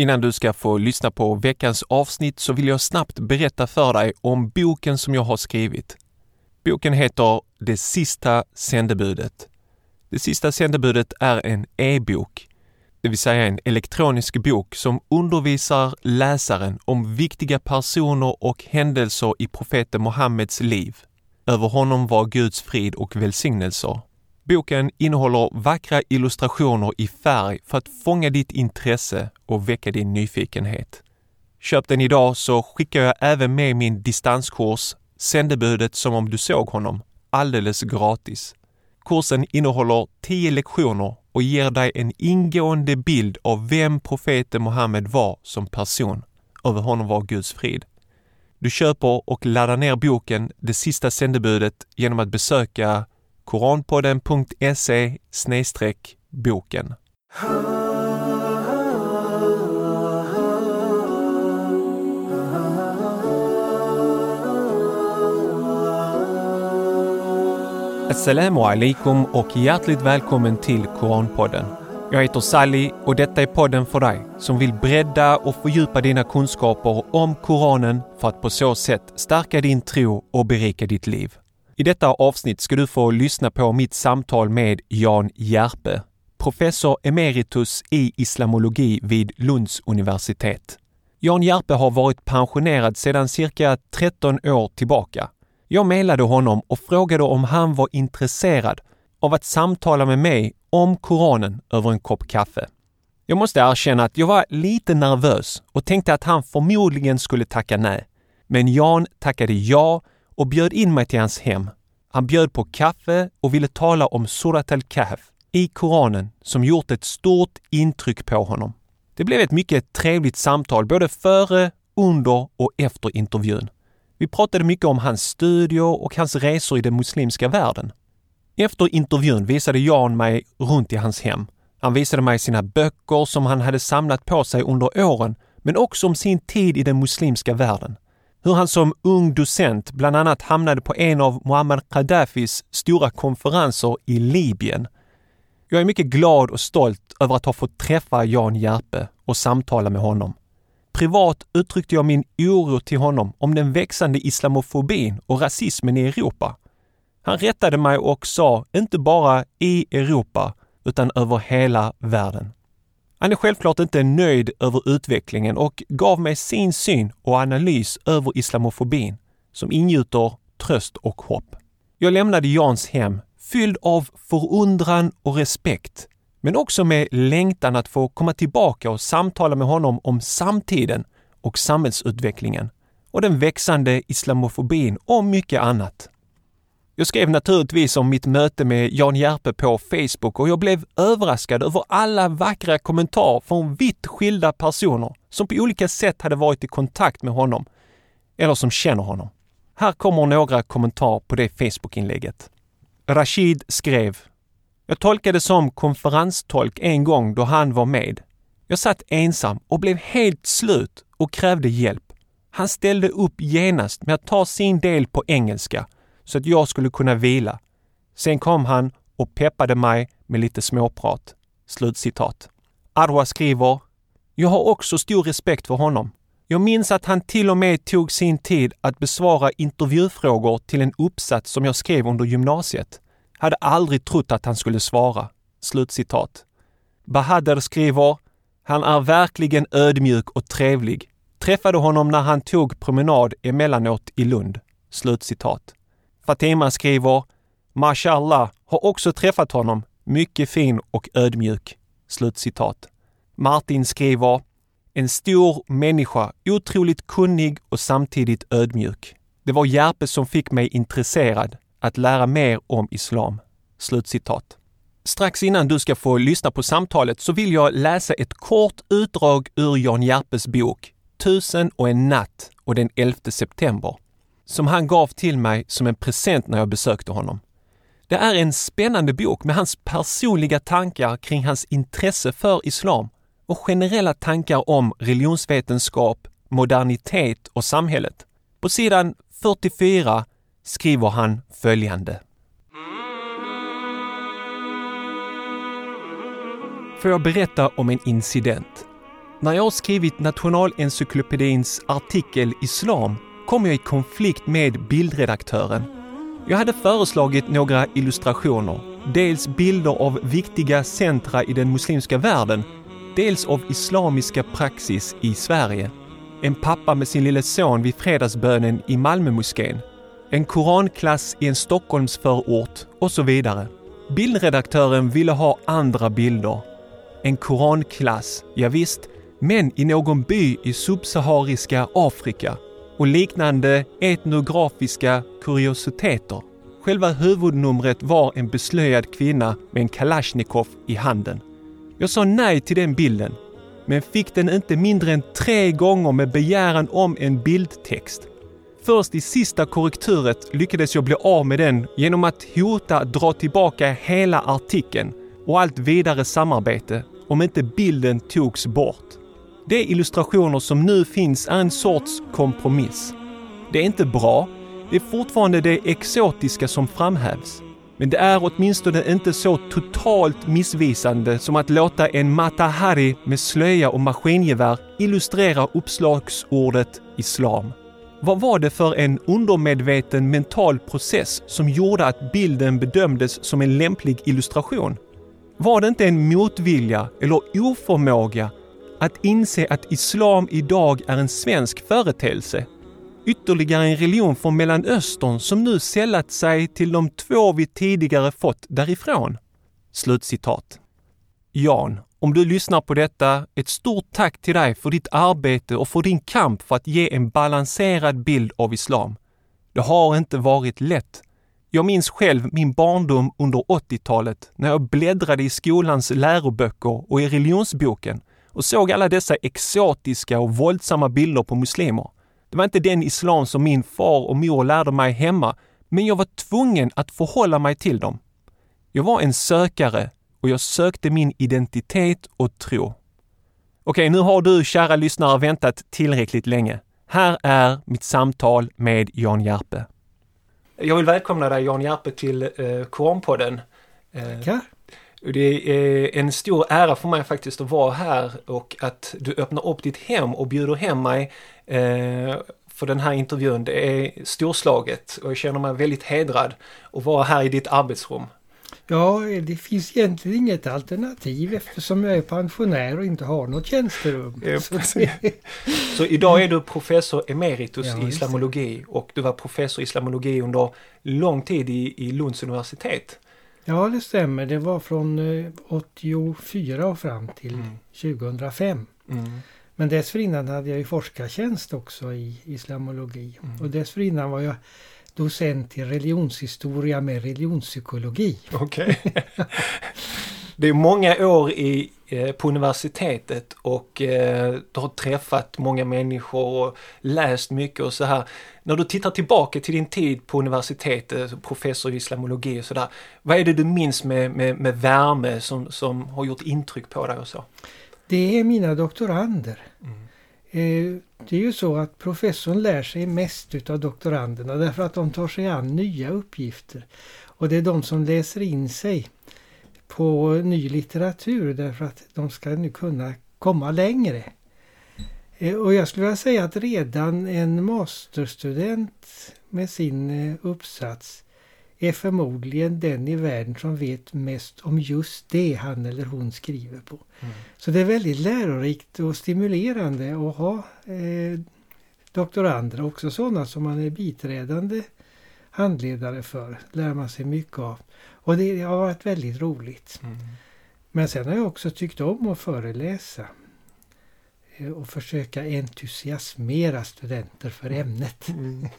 Innan du ska få lyssna på veckans avsnitt så vill jag snabbt berätta för dig om boken som jag har skrivit. Boken heter Det sista sändebudet. Det sista sändebudet är en e-bok, det vill säga en elektronisk bok som undervisar läsaren om viktiga personer och händelser i profeten Muhammeds liv. Över honom var Guds frid och välsignelser. Boken innehåller vackra illustrationer i färg för att fånga ditt intresse och väcka din nyfikenhet. Köp den idag så skickar jag även med min distanskurs Sändebudet som om du såg honom, alldeles gratis. Kursen innehåller 10 lektioner och ger dig en ingående bild av vem profeten Muhammed var som person. Över honom var Guds frid. Du köper och laddar ner boken Det sista sändebudet genom att besöka koranpodden.se boken. Assalamu alaikum och hjärtligt välkommen till Koranpodden. Jag heter Sally och detta är podden för dig som vill bredda och fördjupa dina kunskaper om Koranen för att på så sätt stärka din tro och berika ditt liv. I detta avsnitt ska du få lyssna på mitt samtal med Jan Järpe, professor emeritus i islamologi vid Lunds universitet. Jan Järpe har varit pensionerad sedan cirka 13 år tillbaka jag mejlade honom och frågade om han var intresserad av att samtala med mig om Koranen över en kopp kaffe. Jag måste erkänna att jag var lite nervös och tänkte att han förmodligen skulle tacka nej. Men Jan tackade ja och bjöd in mig till hans hem. Han bjöd på kaffe och ville tala om Surat al-Kahf i Koranen som gjort ett stort intryck på honom. Det blev ett mycket trevligt samtal både före, under och efter intervjun. Vi pratade mycket om hans studier och hans resor i den muslimska världen. Efter intervjun visade Jan mig runt i hans hem. Han visade mig sina böcker som han hade samlat på sig under åren, men också om sin tid i den muslimska världen. Hur han som ung docent bland annat hamnade på en av Muammar Gaddafis stora konferenser i Libyen. Jag är mycket glad och stolt över att ha fått träffa Jan Järpe och samtala med honom. Privat uttryckte jag min oro till honom om den växande islamofobin och rasismen i Europa. Han rättade mig och sa inte bara i Europa utan över hela världen. Han är självklart inte nöjd över utvecklingen och gav mig sin syn och analys över islamofobin som ingjuter tröst och hopp. Jag lämnade Jans hem fylld av förundran och respekt men också med längtan att få komma tillbaka och samtala med honom om samtiden och samhällsutvecklingen och den växande islamofobin och mycket annat. Jag skrev naturligtvis om mitt möte med Jan Järpe på Facebook och jag blev överraskad över alla vackra kommentarer från vitt skilda personer som på olika sätt hade varit i kontakt med honom eller som känner honom. Här kommer några kommentarer på det Facebookinlägget. Rashid skrev jag tolkade som konferenstolk en gång då han var med. Jag satt ensam och blev helt slut och krävde hjälp. Han ställde upp genast med att ta sin del på engelska så att jag skulle kunna vila. Sen kom han och peppade mig med lite småprat. Slutcitat. Arwa skriver Jag har också stor respekt för honom. Jag minns att han till och med tog sin tid att besvara intervjufrågor till en uppsats som jag skrev under gymnasiet. Hade aldrig trott att han skulle svara. Slutcitat. Bahader skriver han är verkligen ödmjuk och trevlig. Träffade honom när han tog promenad emellanåt i Lund. Slutcitat. Fatima skriver Mashallah, har också träffat honom. Mycket fin och ödmjuk. Slutcitat. Martin skriver En stor människa, otroligt kunnig och samtidigt ödmjuk. Det var Järpe som fick mig intresserad att lära mer om islam. Slutcitat. Strax innan du ska få lyssna på samtalet så vill jag läsa ett kort utdrag ur Jan Järpes bok Tusen och en natt och den 11 september som han gav till mig som en present när jag besökte honom. Det är en spännande bok med hans personliga tankar kring hans intresse för islam och generella tankar om religionsvetenskap, modernitet och samhället. På sidan 44 skriver han följande. Får jag berätta om en incident? När jag skrivit Nationalencyklopedins artikel Islam kom jag i konflikt med bildredaktören. Jag hade föreslagit några illustrationer. Dels bilder av viktiga centra i den muslimska världen, dels av islamiska praxis i Sverige. En pappa med sin lille son vid fredagsbönen i Malmömoskén. En koranklass i en Stockholmsförort och så vidare. Bildredaktören ville ha andra bilder. En koranklass, ja visst, men i någon by i subsahariska Afrika och liknande etnografiska kuriositeter. Själva huvudnumret var en beslöjad kvinna med en kalasjnikov i handen. Jag sa nej till den bilden, men fick den inte mindre än tre gånger med begäran om en bildtext. Först i sista korrekturet lyckades jag bli av med den genom att hota dra tillbaka hela artikeln och allt vidare samarbete om inte bilden togs bort. De illustrationer som nu finns är en sorts kompromiss. Det är inte bra, det är fortfarande det exotiska som framhävs. Men det är åtminstone inte så totalt missvisande som att låta en Matahari med slöja och maskingevär illustrera uppslagsordet islam. Vad var det för en undermedveten mental process som gjorde att bilden bedömdes som en lämplig illustration? Var det inte en motvilja eller oförmåga att inse att islam idag är en svensk företeelse? Ytterligare en religion från Mellanöstern som nu sällat sig till de två vi tidigare fått därifrån. Slutcitat. Jan, om du lyssnar på detta, ett stort tack till dig för ditt arbete och för din kamp för att ge en balanserad bild av islam. Det har inte varit lätt. Jag minns själv min barndom under 80-talet när jag bläddrade i skolans läroböcker och i religionsboken och såg alla dessa exotiska och våldsamma bilder på muslimer. Det var inte den islam som min far och mor lärde mig hemma, men jag var tvungen att förhålla mig till dem. Jag var en sökare och jag sökte min identitet och tro. Okej, nu har du kära lyssnare väntat tillräckligt länge. Här är mitt samtal med Jan Järpe. Jag vill välkomna dig Jan Järpe till eh, Koranpodden. Tackar. Det är en stor ära för mig faktiskt att vara här och att du öppnar upp ditt hem och bjuder hem mig eh, för den här intervjun. Det är storslaget och jag känner mig väldigt hedrad att vara här i ditt arbetsrum. Ja, det finns egentligen inget alternativ eftersom jag är pensionär och inte har något tjänsterum. Ja. Så idag är du professor emeritus Ja, i islamologi och du var professor i islamologi under lång tid i, i Lunds universitet. Ja, det stämmer. Det var från eh, 84 och fram till Mm. 2005. Mm. Men dessförinnan hade jag ju forskartjänst också i islamologi. Mm. Och dessförinnan var jag docent i religionshistoria med religionspsykologi. Okej. Det är många år i, eh, på universitetet och eh, du har träffat många människor och läst mycket och så här. När du tittar tillbaka till din tid på universitetet, professor i islamologi och sådär. Vad är det du minns med, med, med värme som, som har gjort intryck på dig och så? Det är mina doktorander. Mm. Eh, Det är ju så att professorn lär sig mest utav doktoranderna därför att de tar sig an nya uppgifter. Och det är de som läser in sig på ny litteratur därför att de ska nu kunna komma längre. Eh, Och jag skulle vilja säga att redan en masterstudent med sin eh, uppsats är förmodligen den i världen som vet mest om just det han eller hon skriver på. Mm. Så det är väldigt lärorikt och stimulerande att ha eh, doktorander, också sådana som man är biträdande handledare för. lär man sig mycket av. Och det har varit väldigt roligt. Mm. Men sen har jag också tyckt om att föreläsa eh, och försöka entusiasmera studenter för ämnet. Mm.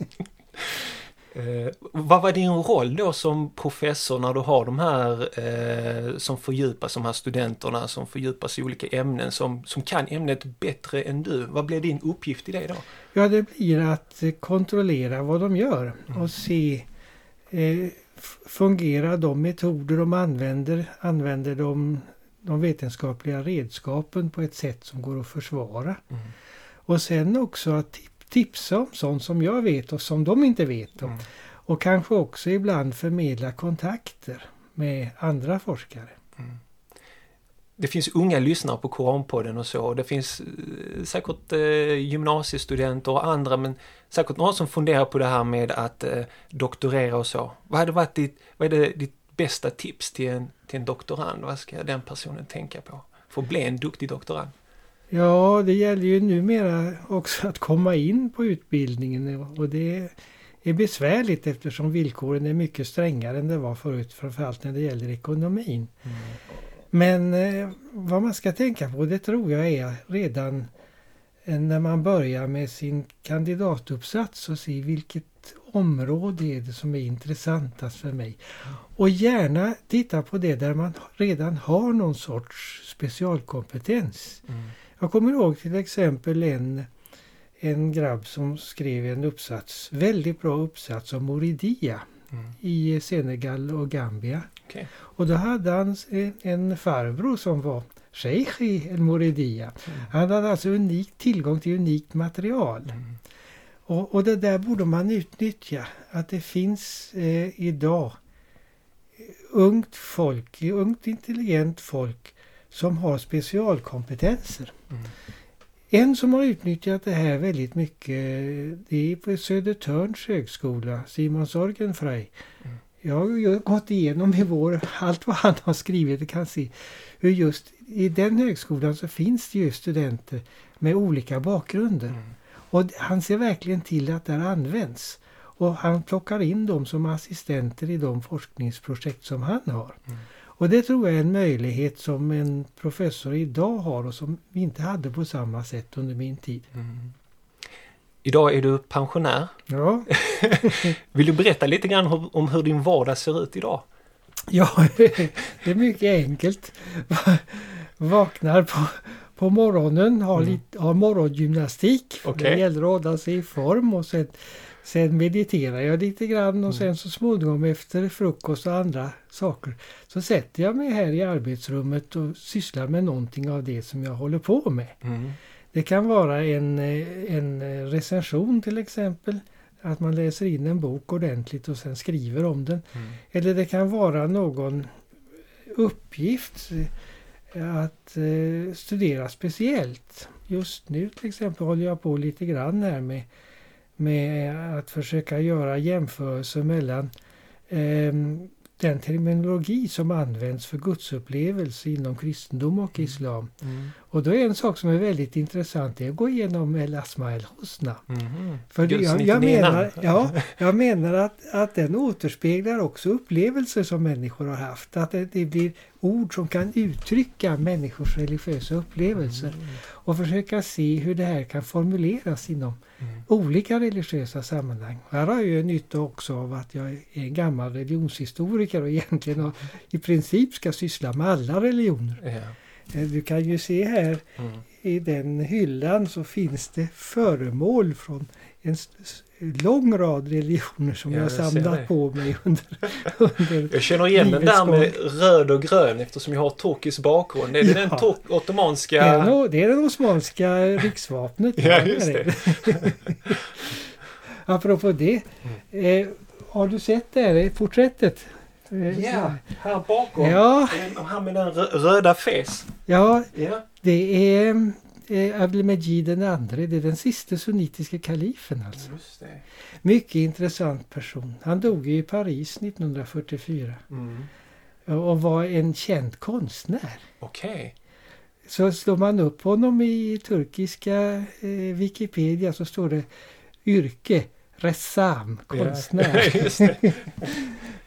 Eh, vad var din roll då som professor när du har de här eh, som fördjupas, de här studenterna som fördjupas i olika ämnen som, som kan ämnet bättre än du? Vad blev din uppgift i det då? Ja, det blir att eh, kontrollera vad de gör Mm. och se eh, fungerar de metoder de använder, använder de de vetenskapliga redskapen på ett sätt som går att försvara. Mm. Och sen också att tip- tipsa om sånt som jag vet och som de inte vet om. Mm. Och kanske också ibland förmedla kontakter med andra forskare. Det finns unga lyssnare på Koranpodden och så. Det finns eh, säkert eh, gymnasiestudenter och andra men säkert några som funderar på det här med att eh, doktorera och så. Vad hade varit ditt, vad är det, ditt bästa tips till en, till en doktorand? Vad ska den personen tänka på för att bli en duktig doktorand? Ja, det gäller ju numera också att komma in på utbildningen och det är besvärligt eftersom villkoren är mycket strängare än det var förut, framförallt när det gäller ekonomin. Mm. Men eh, vad man ska tänka på det tror jag är redan eh, när man börjar med sin kandidatuppsats och se vilket område är det som är intressantast för mig. Och gärna titta på det där man redan har någon sorts specialkompetens. Mm. Jag kommer ihåg till exempel en, en grabb som skrev en uppsats, väldigt bra uppsats om Moridia mm. i Senegal och Gambia. Okay. Och då hade han en farbror som var shejk i El Moridia. Mm. Han hade alltså unik tillgång till unikt material. Mm. Och, och, det där borde man utnyttja. Att det finns eh, idag ungt folk, ungt intelligent folk som har specialkompetenser. Mm. En som har utnyttjat det här väldigt mycket det är på Södertörns högskola, Simon Sorgenfrey. Mm. Jag har gått igenom i vår, allt vad han har skrivit och kan se hur just i den högskolan så finns det ju studenter med olika bakgrunder. Mm. Och han ser verkligen till att det används. Och han plockar in dem som assistenter i de forskningsprojekt som han har. Mm. Och det tror jag är en möjlighet som en professor idag har och som vi inte hade på samma sätt under min tid. Mm. Idag är du pensionär. Ja. Vill du berätta lite grann om hur din vardag ser ut idag? Ja, det är mycket enkelt. Vaknar på, på morgonen, har, mm. lite, har morgongymnastik. Okay. Det gäller att hålla sig i form och sen Sen mediterar jag lite grann och sen så småningom efter frukost och andra saker så sätter jag mig här i arbetsrummet och sysslar med någonting av det som jag håller på med. Mm. Det kan vara en, en recension till exempel. Att man läser in en bok ordentligt och sen skriver om den. Mm. Eller det kan vara någon uppgift att eh, studera speciellt. Just nu till exempel håller jag på lite grann här med med att försöka göra jämförelser mellan eh, den terminologi som används för gudsupplevelse inom kristendom och mm. islam. Mm. Och då är en sak som är väldigt intressant det är att gå igenom El Asma El Husna. Mm. För jag, jag, menar, ja, jag menar att, att den återspeglar också upplevelser som människor har haft. Att det, det blir ord som kan uttrycka människors religiösa upplevelser. Mm. Och försöka se hur det här kan formuleras inom mm. olika religiösa sammanhang. Här har jag nytta också av att jag är en gammal religionshistoriker och egentligen och i princip ska syssla med alla religioner. Ja. Eh, du kan ju se här mm. i den hyllan så finns det föremål från en lång rad religioner som ja, jag samlat på mig under, under Jag känner igen den där med röd och grön eftersom jag har turkisk bakgrund. Är det ja. den ottomanska? Det är, no, det är det osmanska riksvapnet. ja, just det. Apropå det. Mm. Eh, har du sett det här porträttet? Eh, ja, här bakom. Ja. Han med den röda fes. Ja, ja. det är eh, Abdelmejid den andre, det är den sista sunnitiska kalifen alltså. Mycket intressant person. Han dog i Paris 1944. Mm. Och var en känd konstnär. Okej. Okay. Så slår man upp honom i turkiska eh, Wikipedia så står det yrke Ressam, konstnär. Ja,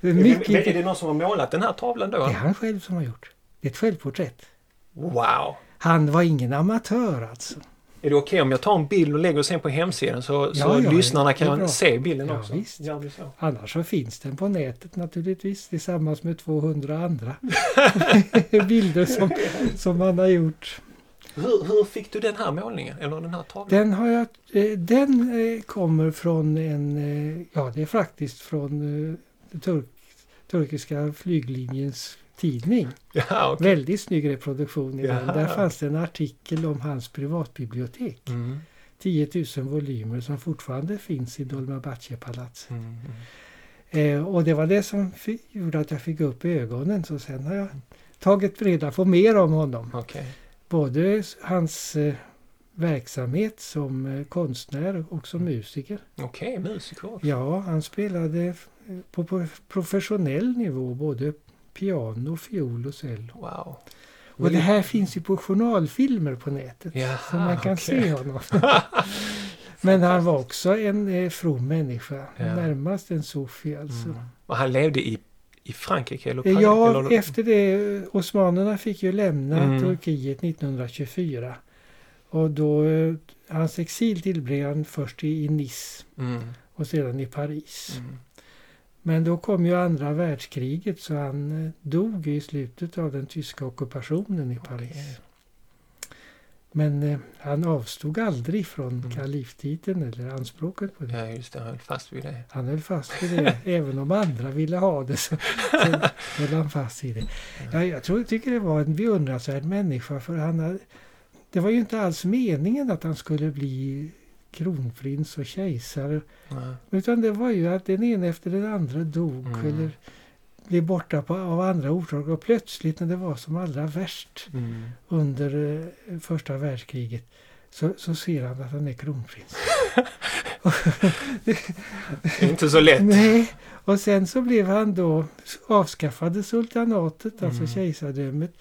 det. Mycket... är, är det någon som har målat den här tavlan då? Det är han själv som har gjort. Det är ett självporträtt. Wow! Han var ingen amatör alltså. Är det okej okay om jag tar en bild och lägger sen på hemsidan så, ja, så ja, lyssnarna kan se bilden ja, också? Visst. Ja, så. Annars så finns den på nätet naturligtvis tillsammans med 200 andra bilder som, som man har gjort. Hur, hur, fick du den här målningen? Eller den här tavlan? Den, har jag, eh, den eh, kommer från en, eh, ja det är faktiskt från turk, turkiska flyglinjens tidning. Ja, okay. Väldigt snygg reproduktion i ja. den. Där fanns det en artikel om hans privatbibliotek. Mm. 10 000 volymer som fortfarande finns i Dolmabahce-palatset. Mm, mm. Eh, och det var det som gjorde att jag fick upp ögonen. Så sen har jag tagit reda på mer om honom. Okej. Både hans eh, verksamhet som eh, konstnär och som musiker. Okej, musiker också. Ja, han spelade på professionell nivå både piano, fiol och cello. Wow. Och det här finns ju på journalfilmer på nätet. Jaha, så man kan okej. se honom. Men han var också en eh, from människa. Ja. Närmast en sofi alltså. Mm. Och han levde i, i Frankrike? Eller Paris, Ja, eller? efter det. eh, Osmanerna fick ju lämna Mm. Turkiet 1924. Och då, eh, hans exil tillbringade han först i, i Nice Mm. och sedan i Paris. Mm. Men då kom ju andra världskriget så han eh, dog i slutet av den tyska ockupationen i Paris. Okej. Men eh, han avstod aldrig från Mm. kaliftiteln eller anspråket på det. Ja, just det. Han höll fast vid det. Han höll fast vid det. Även om andra ville ha det så, så höll han fast vid det. Ja, jag tror, tycker det var en beundransvärd människa för han hade, det var ju inte alls meningen att han skulle bli kronprins och kejsare. Ja. Utan det var ju att den ena efter den andra dog Mm. eller blev borta på, av andra orsaker. Och plötsligt när det var som allra värst Mm. under eh, första världskriget så, så ser han att han är kronprins. Inte så lätt. Nej, och sen så blev han då avskaffade sultanatet, alltså Mm. kejsardömet.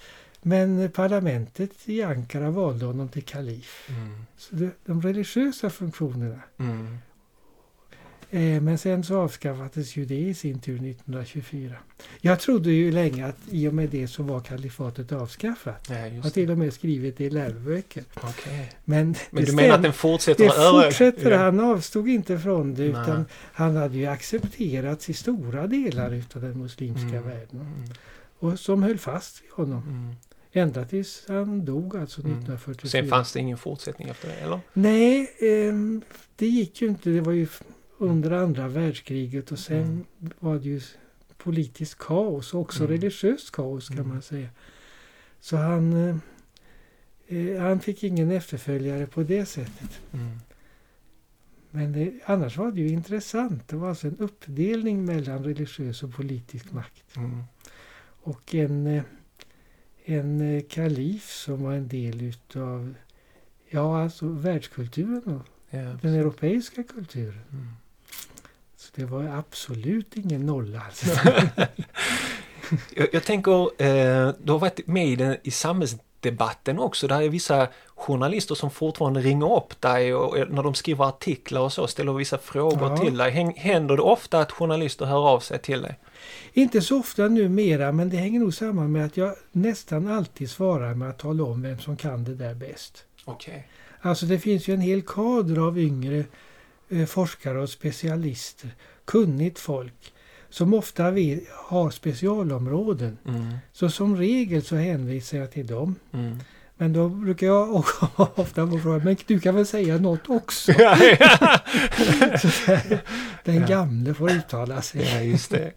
Men parlamentet i Ankara valde honom till kalif. Mm. Så det, de religiösa funktionerna. Mm. Eh, men sen så avskaffades ju det i sin tur 1924. Jag trodde ju länge att i och med det så var kalifatet avskaffat. Ja, Jag har till och med skrivit det i läroböcker. Okej. Men, Men du menar att stäm- den fortsätter det fortsätter. Ja. Han avstod inte från det Nej. utan han hade ju accepterats i stora delar utav den muslimska Mm. världen. Mm. Och som höll fast vid honom. Ända tills han dog alltså Mm. 1944. Sen fanns det ingen fortsättning efter det, eller? Nej, ehm, det gick ju inte. Det var ju under andra världskriget och sen Mm. var det ju politiskt kaos och också Mm. religiöst kaos kan Mm. man säga. Så han, eh, eh, han fick ingen efterföljare på det sättet. Mm. Men det, annars var det ju intressant. Det var alltså en uppdelning mellan religiös och politisk makt. Mm. Och en, eh, en eh, kalif som var en del utav ja, alltså världskulturen och Ja. den europeiska kulturen. Mm. Så det var absolut ingen nolla. Alltså. Jag, jag tänker, eh, du har varit med i, den, i samhällsdebatten också. Där är vissa journalister som fortfarande ringer upp dig och och när de skriver artiklar och så ställer vissa frågor Ja. till dig. Händer det ofta att journalister hör av sig till dig? Inte så ofta numera men det hänger nog samman med att jag nästan alltid svarar med att tala om vem som kan det där bäst. Okej. Alltså det finns ju en hel kader av yngre eh, forskare och specialister, kunnigt folk, som ofta har specialområden. Mm. Så som regel så hänvisar jag till dem. Mm. Men då brukar jag ofta få frågan, men du kan väl säga något också? ja, ja. Den gamle får uttala sig. ja, just det.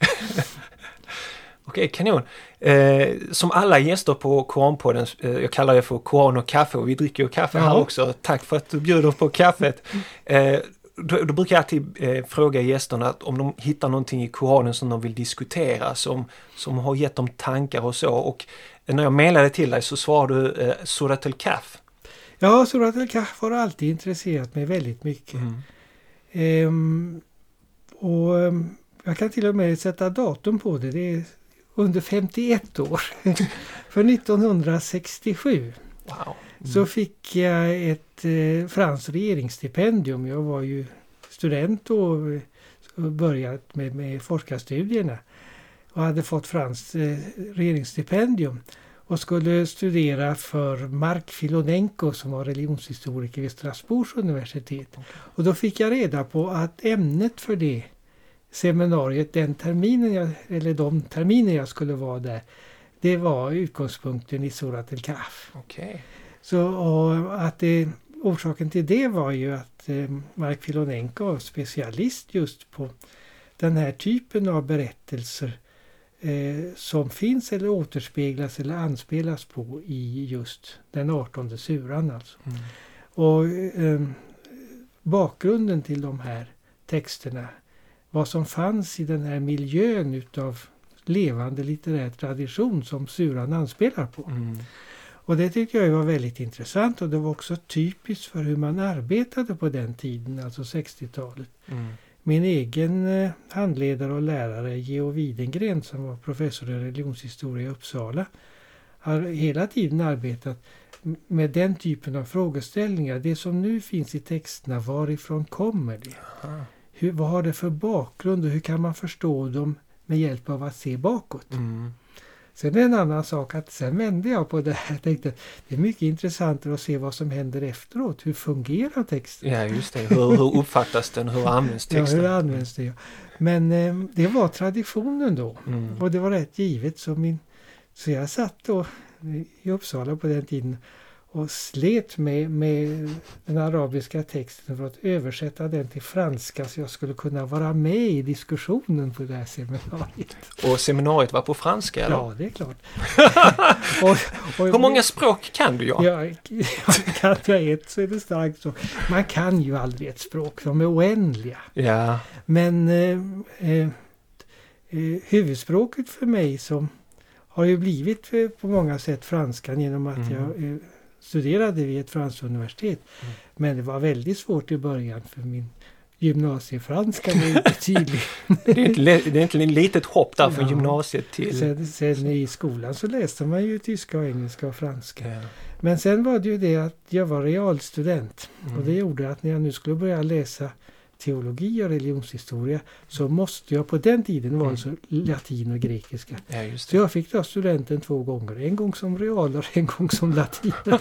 Okej, kanon. Eh, som alla gäster på Koranpodden, eh, jag kallar det för Koran och kaffe och vi dricker ju kaffe här Ja. också. Tack för att du bjuder på kaffet. Eh, då, då brukar jag alltid eh, fråga gästerna att om de hittar någonting i Koranen som de vill diskutera, som, som har gett dem tankar och så. Och när jag mejlade till dig så svarade du eh, Surat al-Kaf. Ja, Surat al-Kahf har alltid intresserat mig väldigt mycket. Mm. Ehm, och ehm, jag kan till och med sätta datum på det. Det är under 51 år. För 1967 Wow. Mm. så fick jag ett eh, franskt regeringsstipendium. Jag var ju student då eh, och börjat med, med forskarstudierna. Och hade fått franskt eh, regeringsstipendium. Och skulle studera för Mark Filonenko som var religionshistoriker vid Strasbourgs universitet. Och då fick jag reda på att ämnet för det seminariet den terminen jag, eller de terminer jag skulle vara där det var utgångspunkten i Surat al-Kahf. Okej. Så och att det, orsaken till det var ju att eh, Mark Filonenko var specialist just på den här typen av berättelser eh, som finns eller återspeglas eller anspelas på i just den 18 suran. Alltså. Mm. Och eh, bakgrunden till de här texterna, vad som fanns i den här miljön utav levande litterär tradition som Suran anspelar på. Mm. Och det tycker jag var väldigt intressant och det var också typiskt för hur man arbetade på den tiden, alltså 60-talet. Mm. Min egen eh, handledare och lärare Geo Widengren som var professor i religionshistoria i Uppsala har hela tiden arbetat med den typen av frågeställningar. Det som nu finns i texterna, varifrån kommer det? Aha. Hur, vad har det för bakgrund och hur kan man förstå dem med hjälp av att se bakåt? Mm. Sen är det en annan sak att sen vände jag på det här. Jag tänkte det är mycket intressantare att se vad som händer efteråt. Hur fungerar texten? Ja, just det. Hur, hur uppfattas den? Hur används Ja, texten? hur används det? ja. Men eh, det var traditionen då. Mm. Och det var rätt givet. Så, min, så jag satt då i Uppsala på den tiden och slet med, med den arabiska texten för att översätta den till franska så jag skulle kunna vara med i diskussionen på det här seminariet. Och seminariet var på franska, eller? Ja, det är klart. och, och, Hur många språk kan du, Jan? Ja, kan jag ett så är det starkt så. Man kan ju aldrig ett språk, de är oändliga. Ja. Men eh, eh, eh, huvudspråket för mig som har ju blivit eh, på många sätt franskan genom att Mm. jag eh, studerade vid ett franskt universitet. Mm. Men det var väldigt svårt i början för min gymnasiefranska var inte tydlig. Det är det är inte ett litet hopp där från Ja. gymnasiet till... Sen, sen i skolan så läste man ju tyska och engelska och franska. Ja. Men sen var det ju det att jag var realstudent. Mm. Och det gjorde att när jag nu skulle börja läsa teologi och religionshistoria så måste jag på den tiden var det så latin och grekiska. Ja, Så jag fick ta studenten två gånger. En gång som real och en gång som latinare.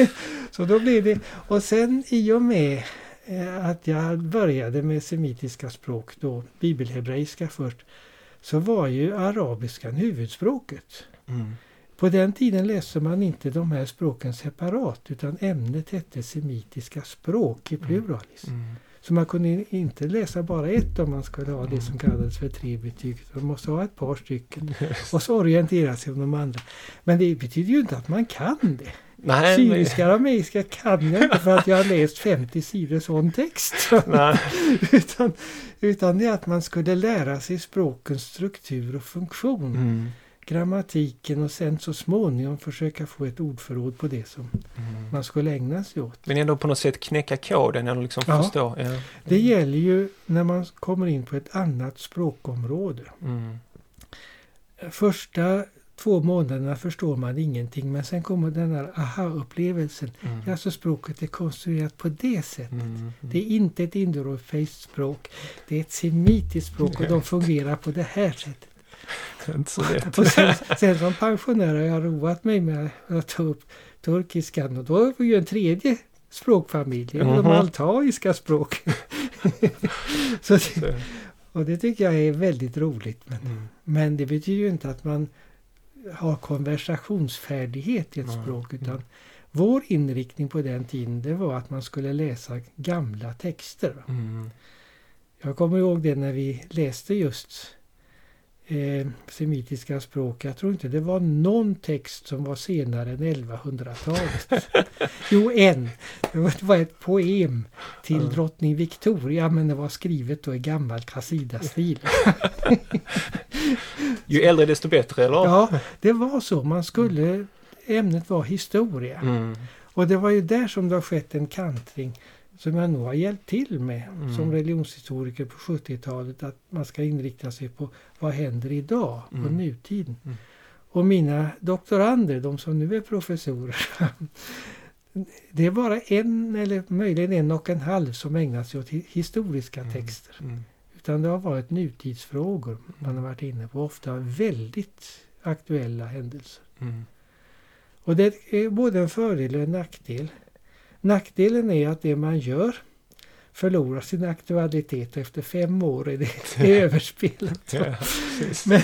så då blev det. Och sen i och med eh, att jag började med semitiska språk, då bibelhebreiska först, så var ju arabiskan huvudspråket. Mm. På den tiden läste man inte de här språken separat utan ämnet hette semitiska språk i pluralis. Mm. Så man kunde inte läsa bara ett om man skulle ha det som Mm. kallades för tre betyg. Man måste ha ett par stycken och så orientera sig om de andra. Men det betyder ju inte att man kan det. Nej, men- Syriska arameiska kan jag inte för att jag har läst 50 sidor sån text. Utan, utan det är att man skulle lära sig språkens struktur och funktion. Mm. Grammatiken och sen så småningom försöka få ett ordförråd på det som Mm. man skulle ägna sig åt. Men ändå på något sätt knäcka koden eller liksom Ja. förstå. Ja. Det gäller ju när man kommer in på ett annat språkområde. Mm. Första två månaderna förstår man ingenting men sen kommer den här aha-upplevelsen. Mm. Ja, så språket är konstruerat på det sättet. Mm. Det är inte ett indoeuropeiskt språk. Det är ett semitiskt språk och de fungerar på det här sättet. Inte så lätt. Och sen, sen som pensionär har jag roat mig med att ta upp turkiskan och då är vi ju en tredje språkfamilj, det är de Mhm. altaiska språken. så det, Så, och det tycker jag är väldigt roligt. Men, mm. men det betyder ju inte att man har konversationsfärdighet i ett Nej. språk utan Mm. vår inriktning på den tiden det var att man skulle läsa gamla texter. Mm. Jag kommer ihåg det när vi läste just eh, semitiska språk. Jag tror inte det var någon text som var senare än 1100-talet. jo, en. Det var- ett poem till Ja. drottning Victoria men det var skrivet då i gammal Kasida-stil. Ju äldre desto bättre, eller? Ja, det var så. Man skulle... Ämnet var historia. Mm. Och det var ju där som det har skett en kantring som jag nog har hjälpt till med Mm. som religionshistoriker på 70-talet. Att man ska inrikta sig på vad händer idag, på Mm. nutiden. Mm. Och mina doktorander, de som nu är professorer. det är bara en eller möjligen en och en halv som ägnar sig åt hi- historiska Mm. texter. Mm. Utan det har varit nutidsfrågor man har varit inne på. Ofta väldigt aktuella händelser. Mm. Och det är både en fördel och en nackdel. Nackdelen är att det man gör förlorar sin aktualitet efter fem år är det överspelat. Precis. Men,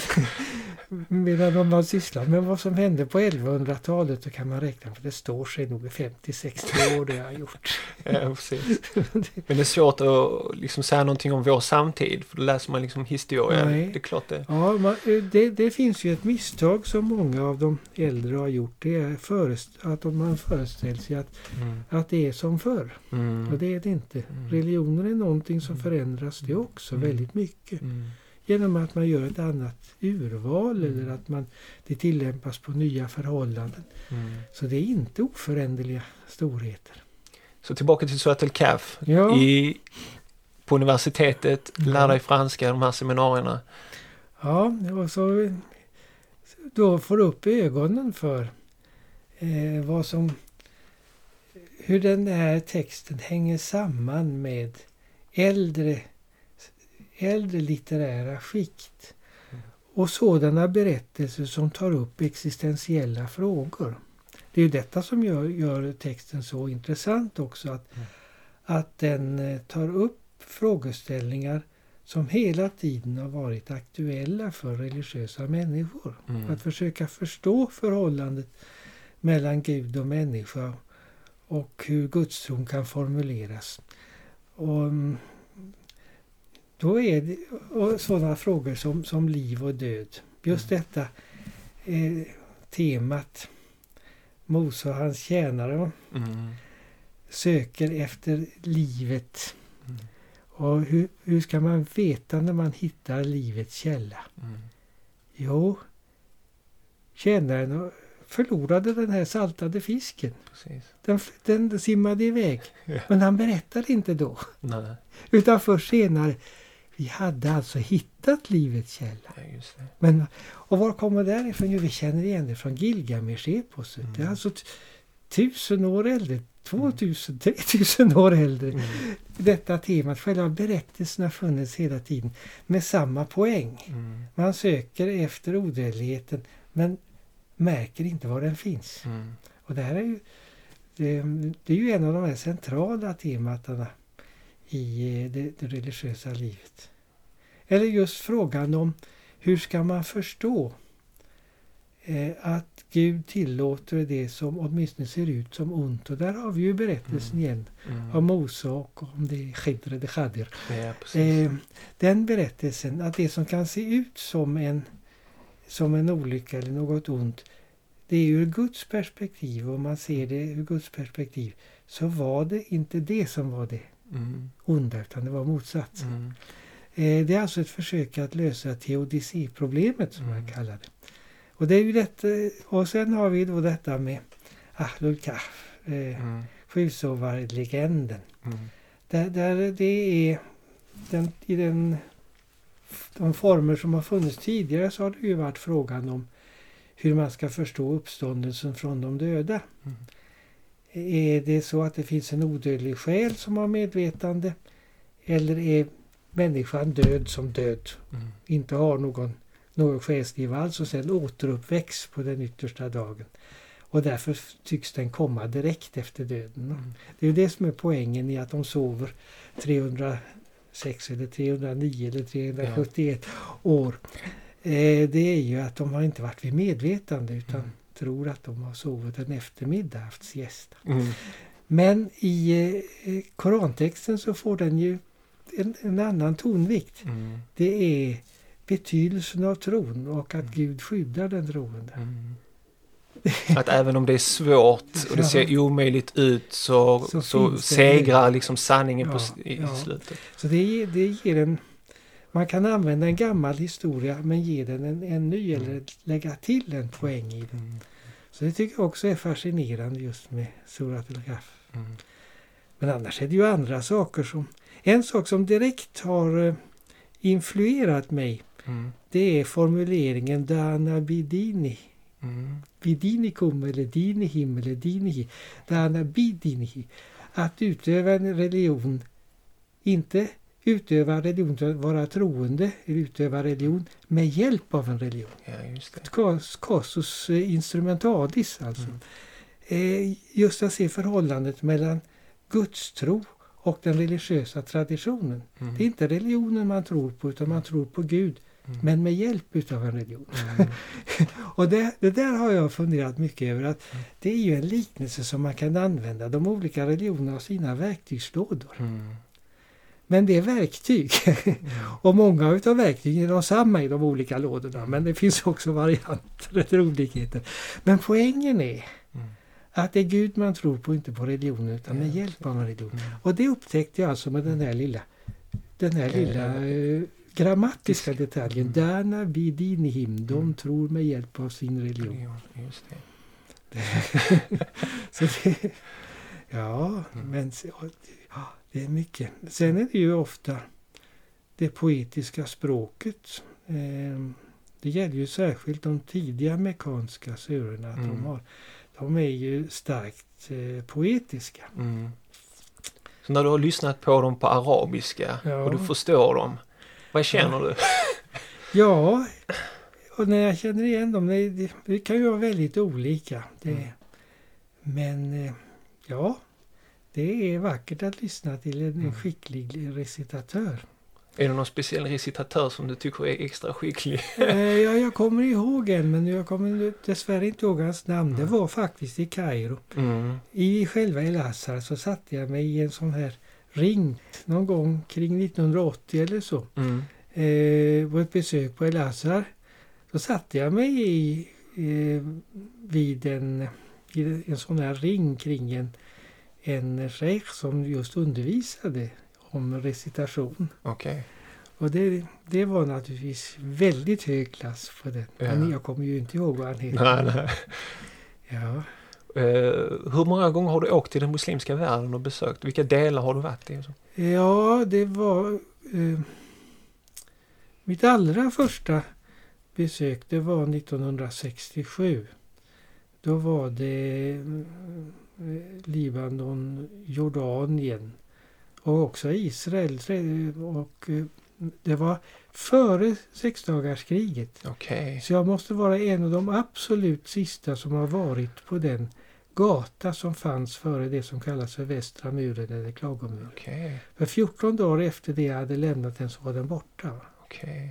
medan om man sysslar med vad som hände på 1100-talet så kan man räkna att det står sig nog i 50-60 år det jag har gjort. Ja, precis. Men det är svårt att liksom säga någonting om vår samtid, för då läser man liksom historia. Nej. Det är klart det. Ja, man, det, det finns ju ett misstag som många av de äldre har gjort. Det är förest, att man föreställer sig att, Mm. att det är som förr. Mm. Och det är det inte. Mm. Religioner är någonting som Mm. förändras det också Mm. väldigt mycket. Mm. genom att man gör ett annat urval eller att man, det tillämpas på nya förhållanden. Mm. Så det är inte oföränderliga storheter. Så tillbaka till Suat el-Kaf. Ja. I, på universitetet, Mm. lär dig franska, de här seminarierna. Ja, och så då får du upp ögonen för eh, vad som hur den här texten hänger samman med äldre, äldre litterära skikt och sådana berättelser som tar upp existentiella frågor. Det är detta som gör, gör texten så intressant också. Att, Mm. att den eh, tar upp frågeställningar som hela tiden har varit aktuella för religiösa människor. Mm. Att försöka förstå förhållandet mellan Gud och människa och hur gudstron kan formuleras. Och mm, då är det och sådana frågor som, som liv och död. Just detta eh, temat Mose och hans tjänare Mm. söker efter livet. Mm. Och hur, hur ska man veta när man hittar livets källa? Mm. Jo, tjänaren förlorade den här saltade fisken. Den, den simmade iväg. Ja. Men han berättade inte då. Nej, Utan först senare. Vi hade alltså hittat livets källa. ja. Men, och var kommer det ifrån? Jo, vi känner igen det från Gilgamesh-eposet. Det är Mm. alltså tusen år äldre. 2000, 3000 år äldre. Mm. Detta temat, själva berättelsen har funnits hela tiden med samma poäng. Mm. Man söker efter odödligheten men märker inte var den finns. Mm. Och det här är ju, det, det är ju en av de här centrala tematana i eh, det, det religiösa livet. Eller just frågan om hur ska man förstå eh, att Gud tillåter det som åtminstone ser ut som ont. Och där har vi ju berättelsen Mm. igen Mm. om Mose och om det Khidr, det Khadir. Ja. Eh, den berättelsen, att det som kan se ut som en, som en olycka eller något ont, det är ur Guds perspektiv, och man ser det ur Guds perspektiv, så var det inte det som var det Mm. onda, utan det var motsatsen. Mm. Eh, det är alltså ett försök att lösa teodicéproblemet som man Mm. kallar det. Och, det är ju detta, och sen har vi då detta med Ahlul Kahf, eh, Mm. sjusovarlegenden. Mm. Där, där det är den, i den, de former som har funnits tidigare så har det ju varit frågan om hur man ska förstå uppståndelsen från de döda. Mm. Är det så att det finns en odödlig själ som har medvetande? Eller är människan död som död? Mm. Inte har någon, någon själsliv alls och sen återuppväcks på den yttersta dagen. Och därför tycks den komma direkt efter döden. Mm. Det är det som är poängen i att de sover 306 eller 309 eller 371 år. Eh, det är ju att de har inte varit vid medvetande utan Mm. Tror att de har sovit en eftermiddag, haft siesta. Mm. Men i eh, Korantexten så får den ju en, en annan tonvikt. Mm. Det är betydelsen av tron och att Mm. Gud skyddar den troende. Mm. Att även om det är svårt och det ser omöjligt ut så, Så så, segrar liksom sanningen på, Ja, s- i, ja. slutet. Så det, det ger en... Man kan använda en gammal historia men ge den en, en ny Mm. eller lägga till en poäng i den. Mm. Så det tycker jag också är fascinerande just med Surat al-Kahf. Mm. Men annars är det ju andra saker som... En sak som direkt har eh, influerat mig Mm. det är formuleringen Dana bidini. Mm. Bidinikum eller dinihim eller dinihi. Dana bidinihi. Att utöva en religion, inte utöva religion vara troende, utöva religion med hjälp av en religion. Ja, Casus eh, instrumentalis alltså. Mm. Eh, Just att se förhållandet mellan gudstro och den religiösa traditionen. Mm. Det är inte religionen man tror på utan man tror på Gud. Mm. Men med hjälp utav en religion. Mm. Och det, det där har jag funderat mycket över. att Mm. Det är ju en liknelse som man kan använda. De olika religionerna har sina verktygslådor. Mm. Men det är verktyg. Och många utav verktygen är de samma i de olika lådorna. Men det finns också varianter eller olikheter. Men poängen är Mm. att det är Gud man tror på, inte på religionen utan med hjälp av en religion. Mm. Och det upptäckte jag alltså med den här lilla, den här Ja, lilla ja. eh, grammatiska detaljen. Dana vidinihim. De tror med hjälp av sin religion. Så det, ja, men det är mycket. Sen är det ju ofta det poetiska språket. Eh, det gäller ju särskilt de tidiga mekanska surorna. Mm. De, har, de är ju starkt eh, poetiska. Mm. Så när du har lyssnat på dem på arabiska ja. och du förstår dem, vad känner ja. du? ja, och när jag känner igen dem, det, det kan ju vara väldigt olika. Det, mm. Men eh, ja, det är vackert att lyssna till en mm. skicklig recitatör. Är det någon speciell recitatör som du tycker är extra skicklig? Eh, ja, jag kommer ihåg en men jag kommer dessvärre inte ihåg hans namn. Mm. Det var faktiskt i Kairo. Mm. I själva El Azhar så satte jag mig i en sån här ring någon gång kring 1980 eller så. Mm. Eh, på ett besök på El Azhar. Då satte jag mig i, eh, vid en, en sån här ring kring en, en sheikh som just undervisade om recitation. Okay. Och det, det var naturligtvis väldigt hög klass på den. Ja. Men jag kommer ju inte ihåg vad han heter. Nej, nej. Ja. Uh, hur många gånger har du åkt till den muslimska världen och besökt? Vilka delar har du varit i? Ja, det var... Uh, mitt allra första besök, det var 1967. Då var det Libanon, Jordanien, och också Israel. Och eh, det var före sexdagarskriget. Okay. Så jag måste vara en av de absolut sista som har varit på den gata som fanns före det som kallas för Västra muren eller Klagomuren. Okay. För 14 dagar efter det jag hade lämnat den så var den borta. Okay.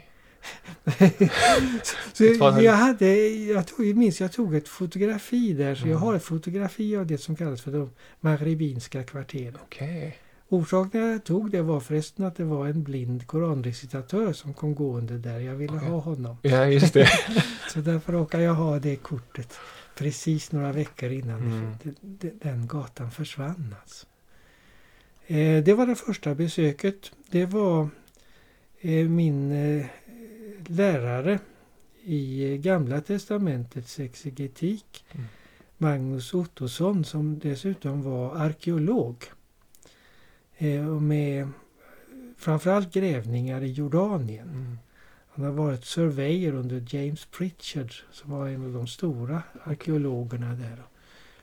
Så jag hade, jag, tog, jag minns jag tog ett fotografi där, så mm. jag har ett fotografi av det som kallas för de maghrebinska kvarteren. Okay. Orsaken jag tog det var förresten att det var en blind koranrecitatör som kom gående där. Jag ville okay. ha honom. Ja, just det. så därför råkade jag ha det kortet precis några veckor innan mm. den gatan försvann. Alltså. Eh, det var det första besöket. Det var eh, min eh, lärare i Gamla Testamentets exegetik, mm. Magnus Ottosson, som dessutom var arkeolog. Eh, med framförallt grävningar i Jordanien. Mm. Han har varit surveyor under James Pritchard som var en av de stora arkeologerna där.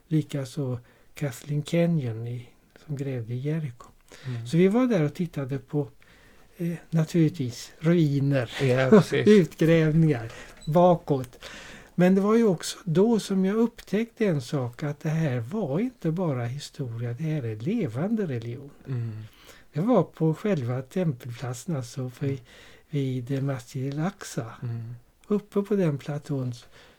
Likaså Kathleen Kenyon i, som grävde i Jericho. Mm. Så vi var där och tittade på naturligtvis ruiner ja, utgrävningar bakåt. Men det var ju också då som jag upptäckte en sak att det här var inte bara historia, det här är levande religion. Mm. Det var på själva tempelplatsen, alltså för, vid Masjid al-Aqsa. Mm. Uppe på den platån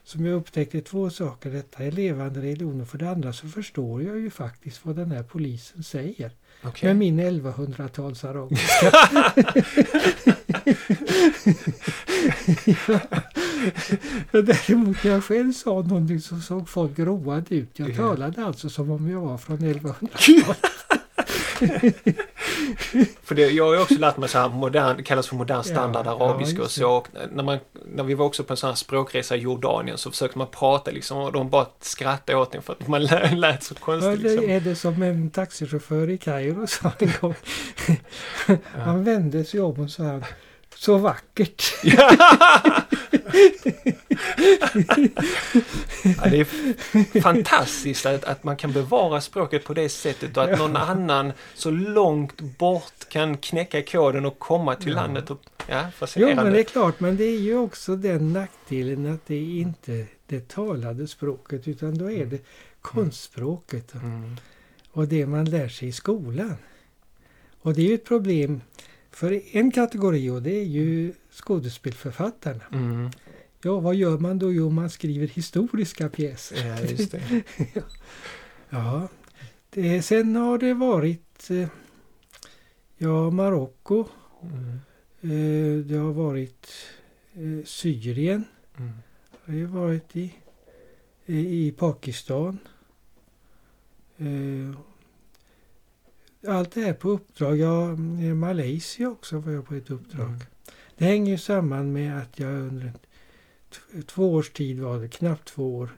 som jag upptäckte två saker. Detta är levande religion och för det andra så förstår jag ju faktiskt vad den här polisen säger. Okay. Med min 1100-tals arabiska. Däremot när jag själv sa någonting så såg folk roade ut. Jag talade alltså som om jag var från 1100-talet. för det, jag har ju också lärt mig så här modern, det kallas för modern standard ja, arabiska ja, och så. Och när, man, när vi var också på en sån här språkresa i Jordanien så försökte man prata liksom och de bara skrattade åt en för att man lät så konstigt. Ja, det liksom. är det som en taxichaufför i Kairo sa en gång. Han vände sig om och sa så vackert. Ja, det är fantastiskt att, att man kan bevara språket på det sättet och att någon annan så långt bort kan knäcka koden och komma till ja. landet. Och, ja, jo, men det är klart, men det är ju också den nackdelen att det är inte det talade språket utan då är det konstspråket. Mm. Och det man lär sig i skolan. Och det är ju ett problem för en kategori och det är ju skådespelförfattarna. Mm. Ja, vad gör man då? Jo, man skriver historiska pjäser. Ja, just det. ja. Det, sen har det varit eh, ja, Marocko. Mm. Eh, det har varit eh, Syrien. Mm. Det har varit i, i Pakistan. Allt det här på uppdrag. Ja, Malaysia också var jag på ett uppdrag. Mm. Det hänger ju samman med att jag under två års tid var det, knappt två år,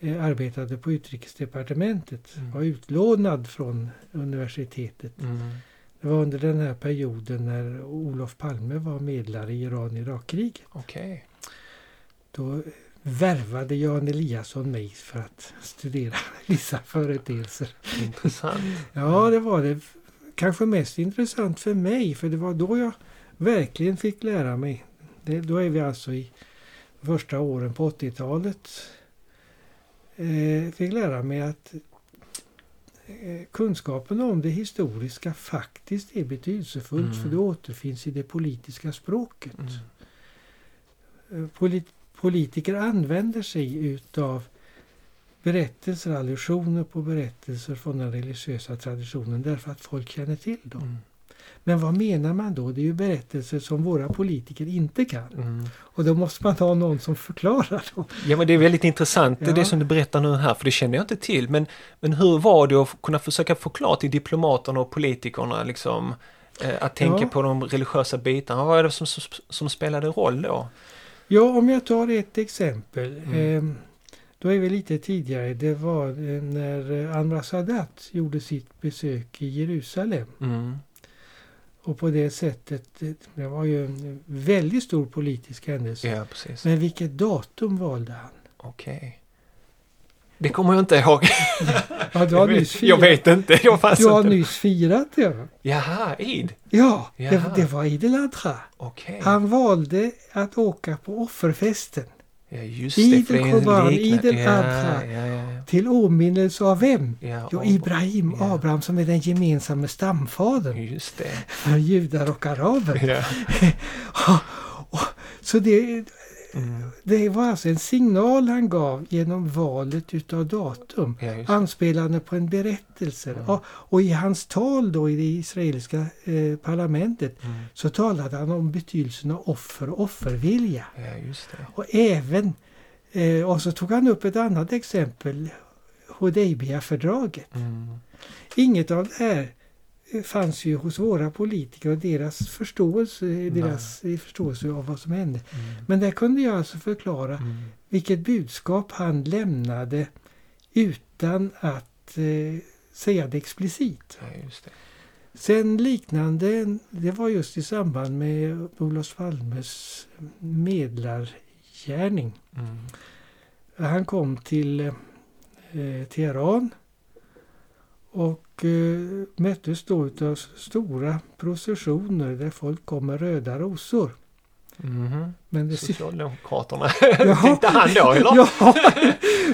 eh, arbetade på utrikesdepartementet. Mm. Var utlånad från universitetet. Mm. Det var under den här perioden när Olof Palme var medlare i Iran-Irak-kriget. Okej. Då värvade Jan Eliasson mig för att studera vissa företeelser. Intressant. Ja, det var det. Kanske mest intressant för mig, för det var då jag verkligen fick lära mig. Det, då är vi alltså i första åren på 80-talet. Eh, fick lära mig att eh, kunskapen om det historiska faktiskt är betydelsefullt Mm. för det återfinns i det politiska språket. Mm. Eh, Polit politiker använder sig utav berättelser, allusioner på berättelser från den religiösa traditionen därför att folk känner till dem. Mm. Men vad menar man då? Det är ju berättelser som våra politiker inte kan. Mm. Och då måste man ha någon som förklarar dem. Ja men det är väldigt intressant Ja. det som du berättar nu här för det känner jag inte till. Men, men hur var det att kunna försöka förklara till diplomaterna och politikerna liksom eh, att tänka Ja. på de religiösa bitarna? Vad är det som, som, som spelade roll då? Ja, om jag tar ett exempel. Mm. Eh, då är vi lite tidigare. Det var eh, när Anwar Sadat gjorde sitt besök i Jerusalem. Mm. Och på det sättet, det var ju en väldigt stor politisk händelse. Ja precis. Men vilket datum valde han? Okej. Det kommer jag inte ihåg. Ja, du har nyss vet, jag firat, vet inte. Jag fanns du har inte. nyss firat det. Jaha, Eid. Ja, det, Jaha. det var Idel Adha. Okej. Han valde att åka på offerfesten. Ja just Eid det. liknande- Eid ja, ja, ja. Till åminnelse av vem? ja. Jo, Ibrahim. Abraham som är den gemensamma stamfadern Just det. för judar och araber. Ja. Och- Så det, Mm. det var alltså en signal han gav genom valet utav datum. Ja. Anspelande på en berättelse. Mm. Och, och i hans tal då i det israeliska eh, parlamentet Mm. så talade han om betydelsen av offer och offervilja. Ja. Och även, eh, och så tog han upp ett annat exempel, Hudaybia-fördraget. Mm. Inget av det här fanns ju hos våra politiker och deras förståelse, deras förståelse av vad som hände. Mm. Men där kunde jag alltså förklara Mm. vilket budskap han lämnade utan att eh, säga det explicit. Ja, det. Sen liknande, det var just i samband med Olof Palmes medlargärning. Mm. Han kom till eh, Teheran och eh, möttes då av stora processioner där folk kom med röda rosor. Mhm. Men det, Socialdemokraterna. Tänkte han då eller? ja,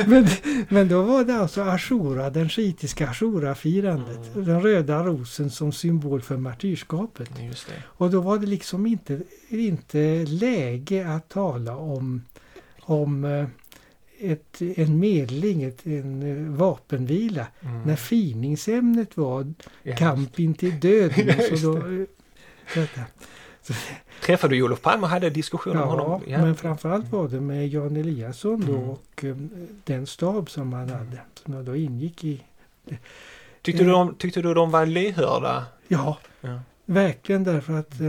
men, men då var det alltså Ashura, den shiitiska Ashura-firandet. Mm. Den röda rosen som symbol för martyrskapet. Och då var det liksom inte, inte läge att tala om, om eh, ett, en medling, ett, en eh, vapenvila. Mm. När finingsämnet var Ja, kamp intill döden. Ja, så då, eh, detta. Träffade du Olof Palme och hade diskussioner med Ja, honom? men framförallt var det med Jan Eliasson då Mm. och eh, den stab som han hade. Som jag då ingick i. Tyckte, du de, tyckte du de var lyhörda? Ja, Ja. verkligen därför att eh,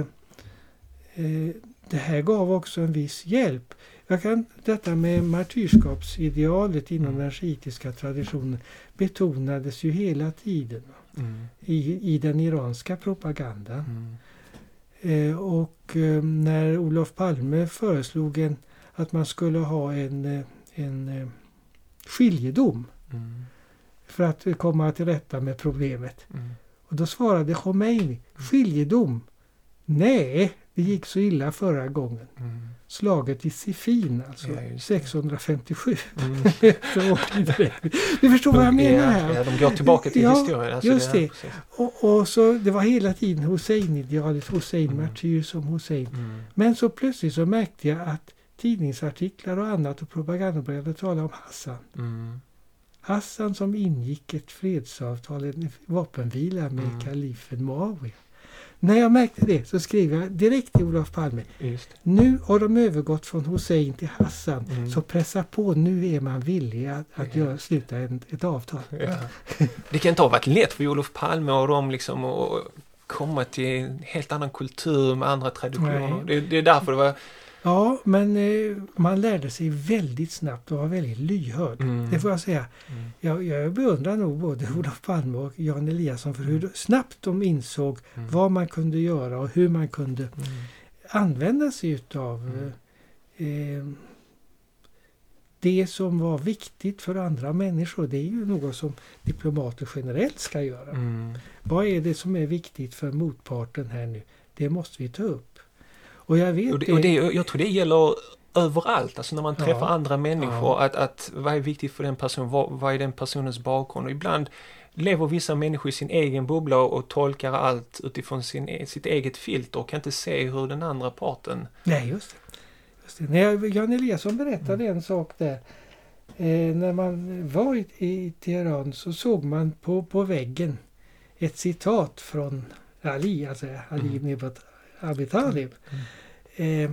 eh, det här gav också en viss hjälp. Jag kan, detta med martyrskapsidealet inom Mm. den shiitiska traditionen betonades ju hela tiden Mm. i, i den iranska propagandan. Mm. Eh, och eh, när Olof Palme föreslog en, att man skulle ha en, eh, en eh, skiljedom Mm. för att komma till rätta med problemet. Mm. Och då svarade Khomeini, skiljedom? Nej, det gick så illa förra gången. Slaget i Siffin alltså, Ja, just det. 657. Mm. Du förstår vad jag menar här? Ja, de går tillbaka till Ja, historien. Alltså just det. precis. Och, och så det var hela tiden Hussein-idealet, Hussein Mm. som Hussein. Mm. Men så plötsligt så märkte jag att tidningsartiklar och annat och propaganda började tala om Hassan. Mm. Hassan som ingick ett fredsavtal, en vapenvila med Mm. kalifen Muawiya. När jag märkte det så skrev jag direkt till Olof Palme. Just. Nu har de övergått från Hussein till Hassan. Mm. Så pressa på, nu är man villig att, att Ja. sluta en, ett avtal. Ja. Det kan inte ha varit lätt för Olof Palme och dem liksom att komma till en helt annan kultur med andra traditioner. Det, det, är därför det var... Ja, men eh, man lärde sig väldigt snabbt och var väldigt lyhörd. Mm. Det får jag säga. Mm. Jag, jag beundrar nog både Olof Palme och Jan Eliasson för hur mm. snabbt de insåg mm. vad man kunde göra och hur man kunde mm. använda sig utav mm. eh, det som var viktigt för andra människor. Det är ju något som diplomater generellt ska göra. Vad är det som är viktigt för motparten här nu? Det måste vi ta upp. Och jag vet och det, och det, jag tror det gäller överallt, alltså när man träffar ja. andra människor, ja. att, att vad är viktigt för den personen, vad, vad är den personens bakgrund? Och ibland lever vissa människor i sin egen bubbla och tolkar allt utifrån sin, sitt eget filter och kan inte se hur den andra parten... Nej, just det. Just det. När Jan Eliasson berättade mm. en sak där. Eh, när man var i, i Teheran så såg man på, på väggen ett citat från Ali, alltså Ali mm. Abi Talib. Mm. Eh,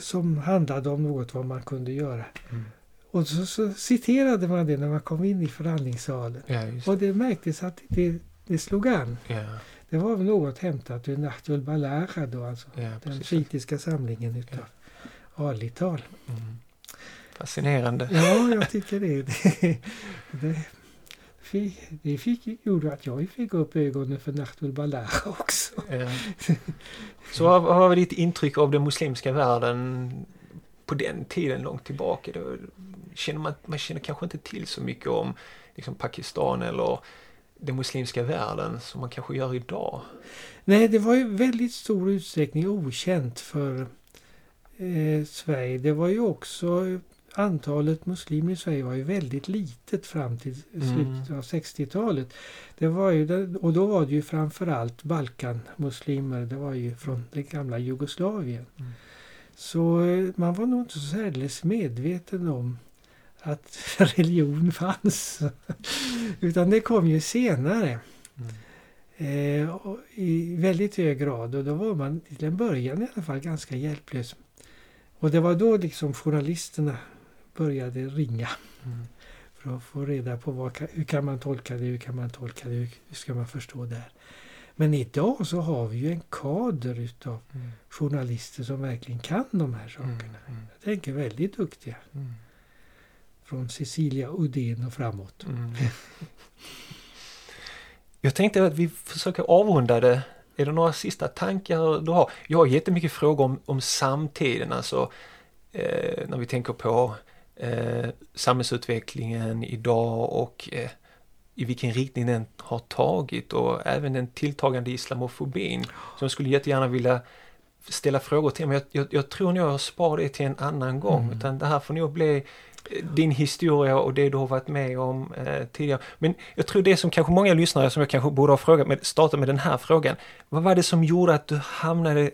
som handlade om något vad man kunde göra. Mm. Och så, så, citerade man det när man kom in i förhandlingssalen. Ja, och det märktes att det, det slog an. Ja. Det var något hämtat ur Nahtul Balagha då, alltså ja, den kritiska samlingen utav ja. Ali-tal. Mm. Fascinerande. Ja, jag tycker det. det, det fick, det fick, gjorde att jag fick upp ögonen för Nahtul Balagha också. Eh, så vad var ditt intryck av den muslimska världen på den tiden långt tillbaka? Då känner man, man känner kanske inte till så mycket om liksom Pakistan eller den muslimska världen som man kanske gör idag? Nej, det var ju väldigt stor utsträckning okänt för eh, Sverige. Det var ju också antalet muslimer i Sverige var ju väldigt litet fram till mm. slutet av 60-talet. Det var ju, och då var det ju framförallt Balkanmuslimer, det var ju från det gamla Jugoslavien. Mm. Så eh, man var nog inte så särdeles medveten om att religion fanns. Utan det kom ju senare. Mm. Eh, I väldigt hög grad och då var man till en början i alla fall ganska hjälplös. Och det var då liksom journalisterna började ringa. Mm. För att få reda på vad, hur kan man tolka det, hur kan man tolka det, hur ska man förstå det här. Men idag så har vi ju en kader utav mm. journalister som verkligen kan de här sakerna. Mm. mm. Jag tänker väldigt duktiga. Mm. Från Cecilia Udén och framåt. Mm. Jag tänkte att vi försöker avrunda det. Är det några sista tankar du har? Jag har jättemycket frågor om, om samtiden, alltså eh, när vi tänker på eh, samhällsutvecklingen idag och eh, i vilken riktning den har tagit och även den tilltagande islamofobin. Så jag skulle jättegärna vilja ställa frågor till men jag, jag, jag tror nog jag sparar det till en annan gång. Mm. Utan det här får nog bli eh, din historia och det du har varit med om eh, tidigare. Men jag tror det som kanske många lyssnare som jag kanske borde ha frågat med, starta med den här frågan. Vad var det som gjorde att du hamnade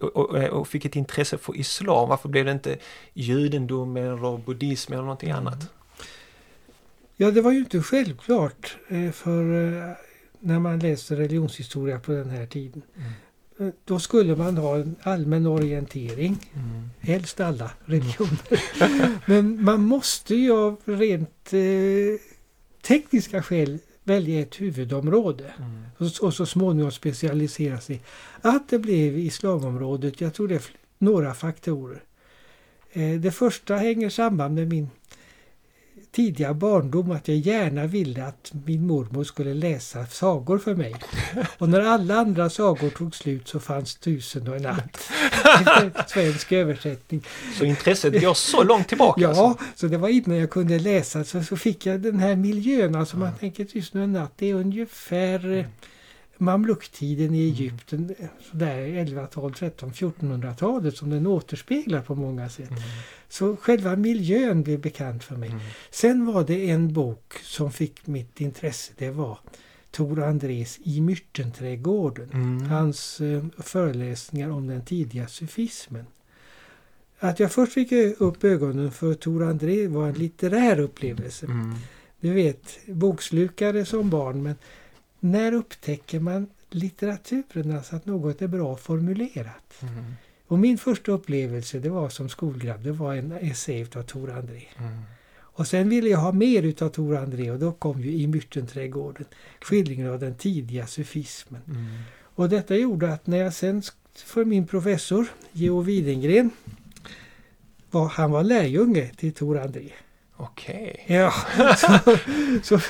och, och, fick ett intresse för islam? Varför blev det inte judendom eller buddhism eller någonting mm. annat? Ja, det var ju inte självklart eh, för eh, när man läste religionshistoria på den här tiden. Mm. Eh, då skulle man ha en allmän orientering, mm. helst alla religioner. Men man måste ju av rent eh, tekniska skäl välja ett huvudområde mm. och, och, så småningom specialisera sig. Att det blev islamområdet, jag tror det är några faktorer. Eh, det första hänger samman med min tidiga barndom att jag gärna ville att min mormor skulle läsa sagor för mig. Och när alla andra sagor tog slut så fanns Tusen och en natt. Svensk översättning. Så intresset går så långt tillbaka? Ja, alltså. så det var innan jag kunde läsa så, så fick jag den här miljön. Alltså man tänker Tusen och en natt, det är ungefär mm mamluktiden i Egypten, sådär 11, 12, 13, 1400-talet som den återspeglar på många sätt. Mm. Så själva miljön blev bekant för mig. Mm. Sen var det en bok som fick mitt intresse. Det var Tor Andrés I myrtenträdgården. Mm. Hans eh, föreläsningar om den tidiga sufismen. Att jag först fick upp ögonen för Tor André var en litterär upplevelse. Mm. Du vet, bokslukare som barn men när upptäcker man litteraturen, alltså att något är bra formulerat? Mm. Och min första upplevelse det var som skolgrabb, det var en essä av Tor André. Mm. Och sen ville jag ha mer utav Tor André och då kom ju I myrtenträdgården skildringen av den tidiga sufismen. Mm. Och detta gjorde att när jag sen för min professor Geo Widengren var, han var lärjunge till Tor André. Okej. Ja, så, så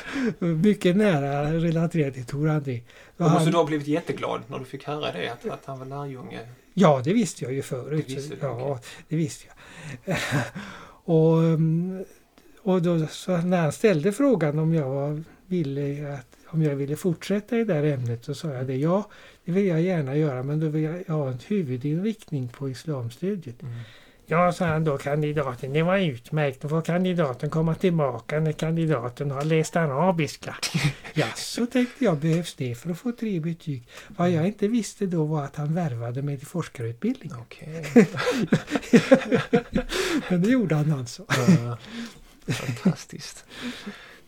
mycket nära relaterat till Tor André. Då måste du ha blivit jätteglad när du fick höra det, att, att han var lärjunge. Ja, det visste jag ju förut. Det visste du, ja, okej. det visste jag. och och då, när han ställde frågan om jag var, ville att, om jag ville fortsätta i det här ämnet så sa jag det. Ja, det vill jag gärna göra men då vill jag ha en huvudinriktning på islamstudiet. Mm. Ja, sa han då, kandidaten, det var utmärkt. Då får kandidaten komma tillbaka när kandidaten har läst arabiska. ja, så tänkte jag, behövs det för att få tre betyg? Vad jag inte visste då var att han värvade mig till forskarutbildning. Okej. Men det gjorde han alltså. Ja, Fantastiskt.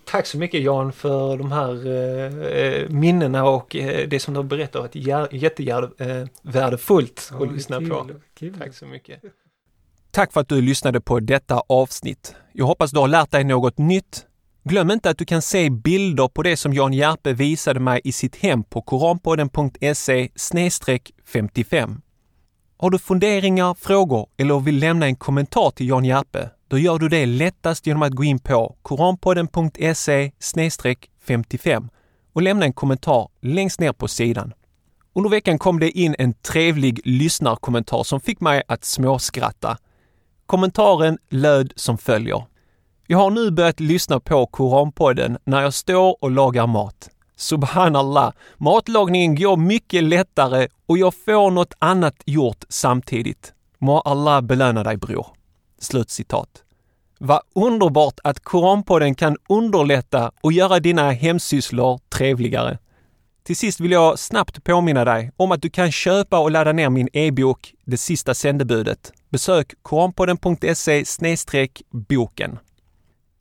Tack så mycket Jan för de här eh, minnena och eh, det som du har berättat. Jättevärdefullt att lyssna på. kul, kul. Tack så mycket. Tack för att du lyssnade på detta avsnitt. Jag hoppas du har lärt dig något nytt. Glöm inte att du kan se bilder på det som Jan Järpe visade mig i sitt hem på koranpodden.se 55. Har du funderingar, frågor eller vill lämna en kommentar till Jan Järpe? Då gör du det lättast genom att gå in på koranpodden.se 55 och lämna en kommentar längst ner på sidan. Under veckan kom det in en trevlig lyssnarkommentar som fick mig att småskratta. Kommentaren löd som följer. Jag har nu börjat lyssna på Koranpodden när jag står och lagar mat. Subhanallah, matlagningen går mycket lättare och jag får något annat gjort samtidigt. Må Allah belöna dig bror. Slutcitat. Vad underbart att Koranpodden kan underlätta och göra dina hemsysslor trevligare. Till sist vill jag snabbt påminna dig om att du kan köpa och ladda ner min e-bok Det sista sändebudet. Besök koranpodden.se boken.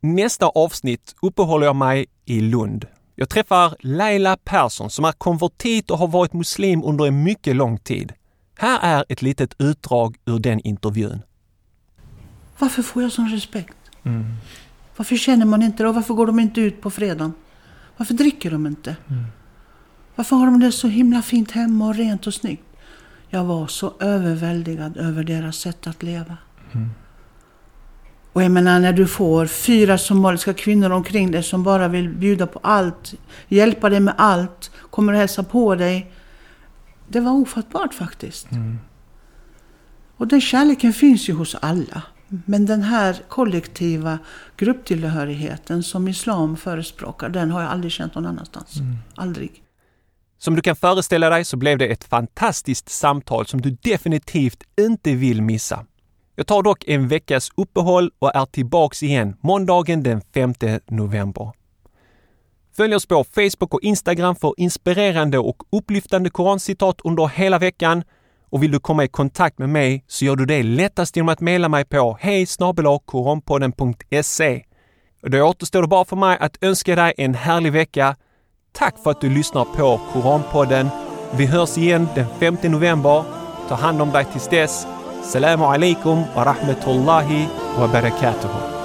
Nästa avsnitt uppehåller jag mig i Lund. Jag träffar Laila Persson som är konvertit och har varit muslim under en mycket lång tid. Här är ett litet utdrag ur den intervjun. Varför får jag sån respekt? Varför känner man inte det? Och varför går de inte ut på fredagen? Varför dricker de inte? Varför har de det så himla fint hemma och rent och snyggt? Jag var så överväldigad över deras sätt att leva. Och jag menar när du får fyra somaliska kvinnor omkring dig som bara vill bjuda på allt, hjälpa dig med allt, kommer och hälsa på dig. Det var ofattbart faktiskt. Och den kärleken finns ju hos alla. Men den här kollektiva grupptillhörigheten som islam förespråkar, den har jag aldrig känt någon annanstans. Aldrig. Som du kan föreställa dig så blev det ett fantastiskt samtal som du definitivt inte vill missa. Jag tar dock en veckas uppehåll och är tillbaks igen måndagen den 5 november. Följ oss på Facebook och Instagram för inspirerande och upplyftande korancitat under hela veckan. Och vill du komma i kontakt med mig så gör du det lättast genom att mejla mig på hej koranpodden.se. Då återstår det bara för mig att önska dig en härlig vecka. Tack för att du lyssnar på Koranpodden. Vi hörs igen den 5 november. Ta hand om dig tills dess. Salam alaikum wa rahmatullahi wa barakatuhu.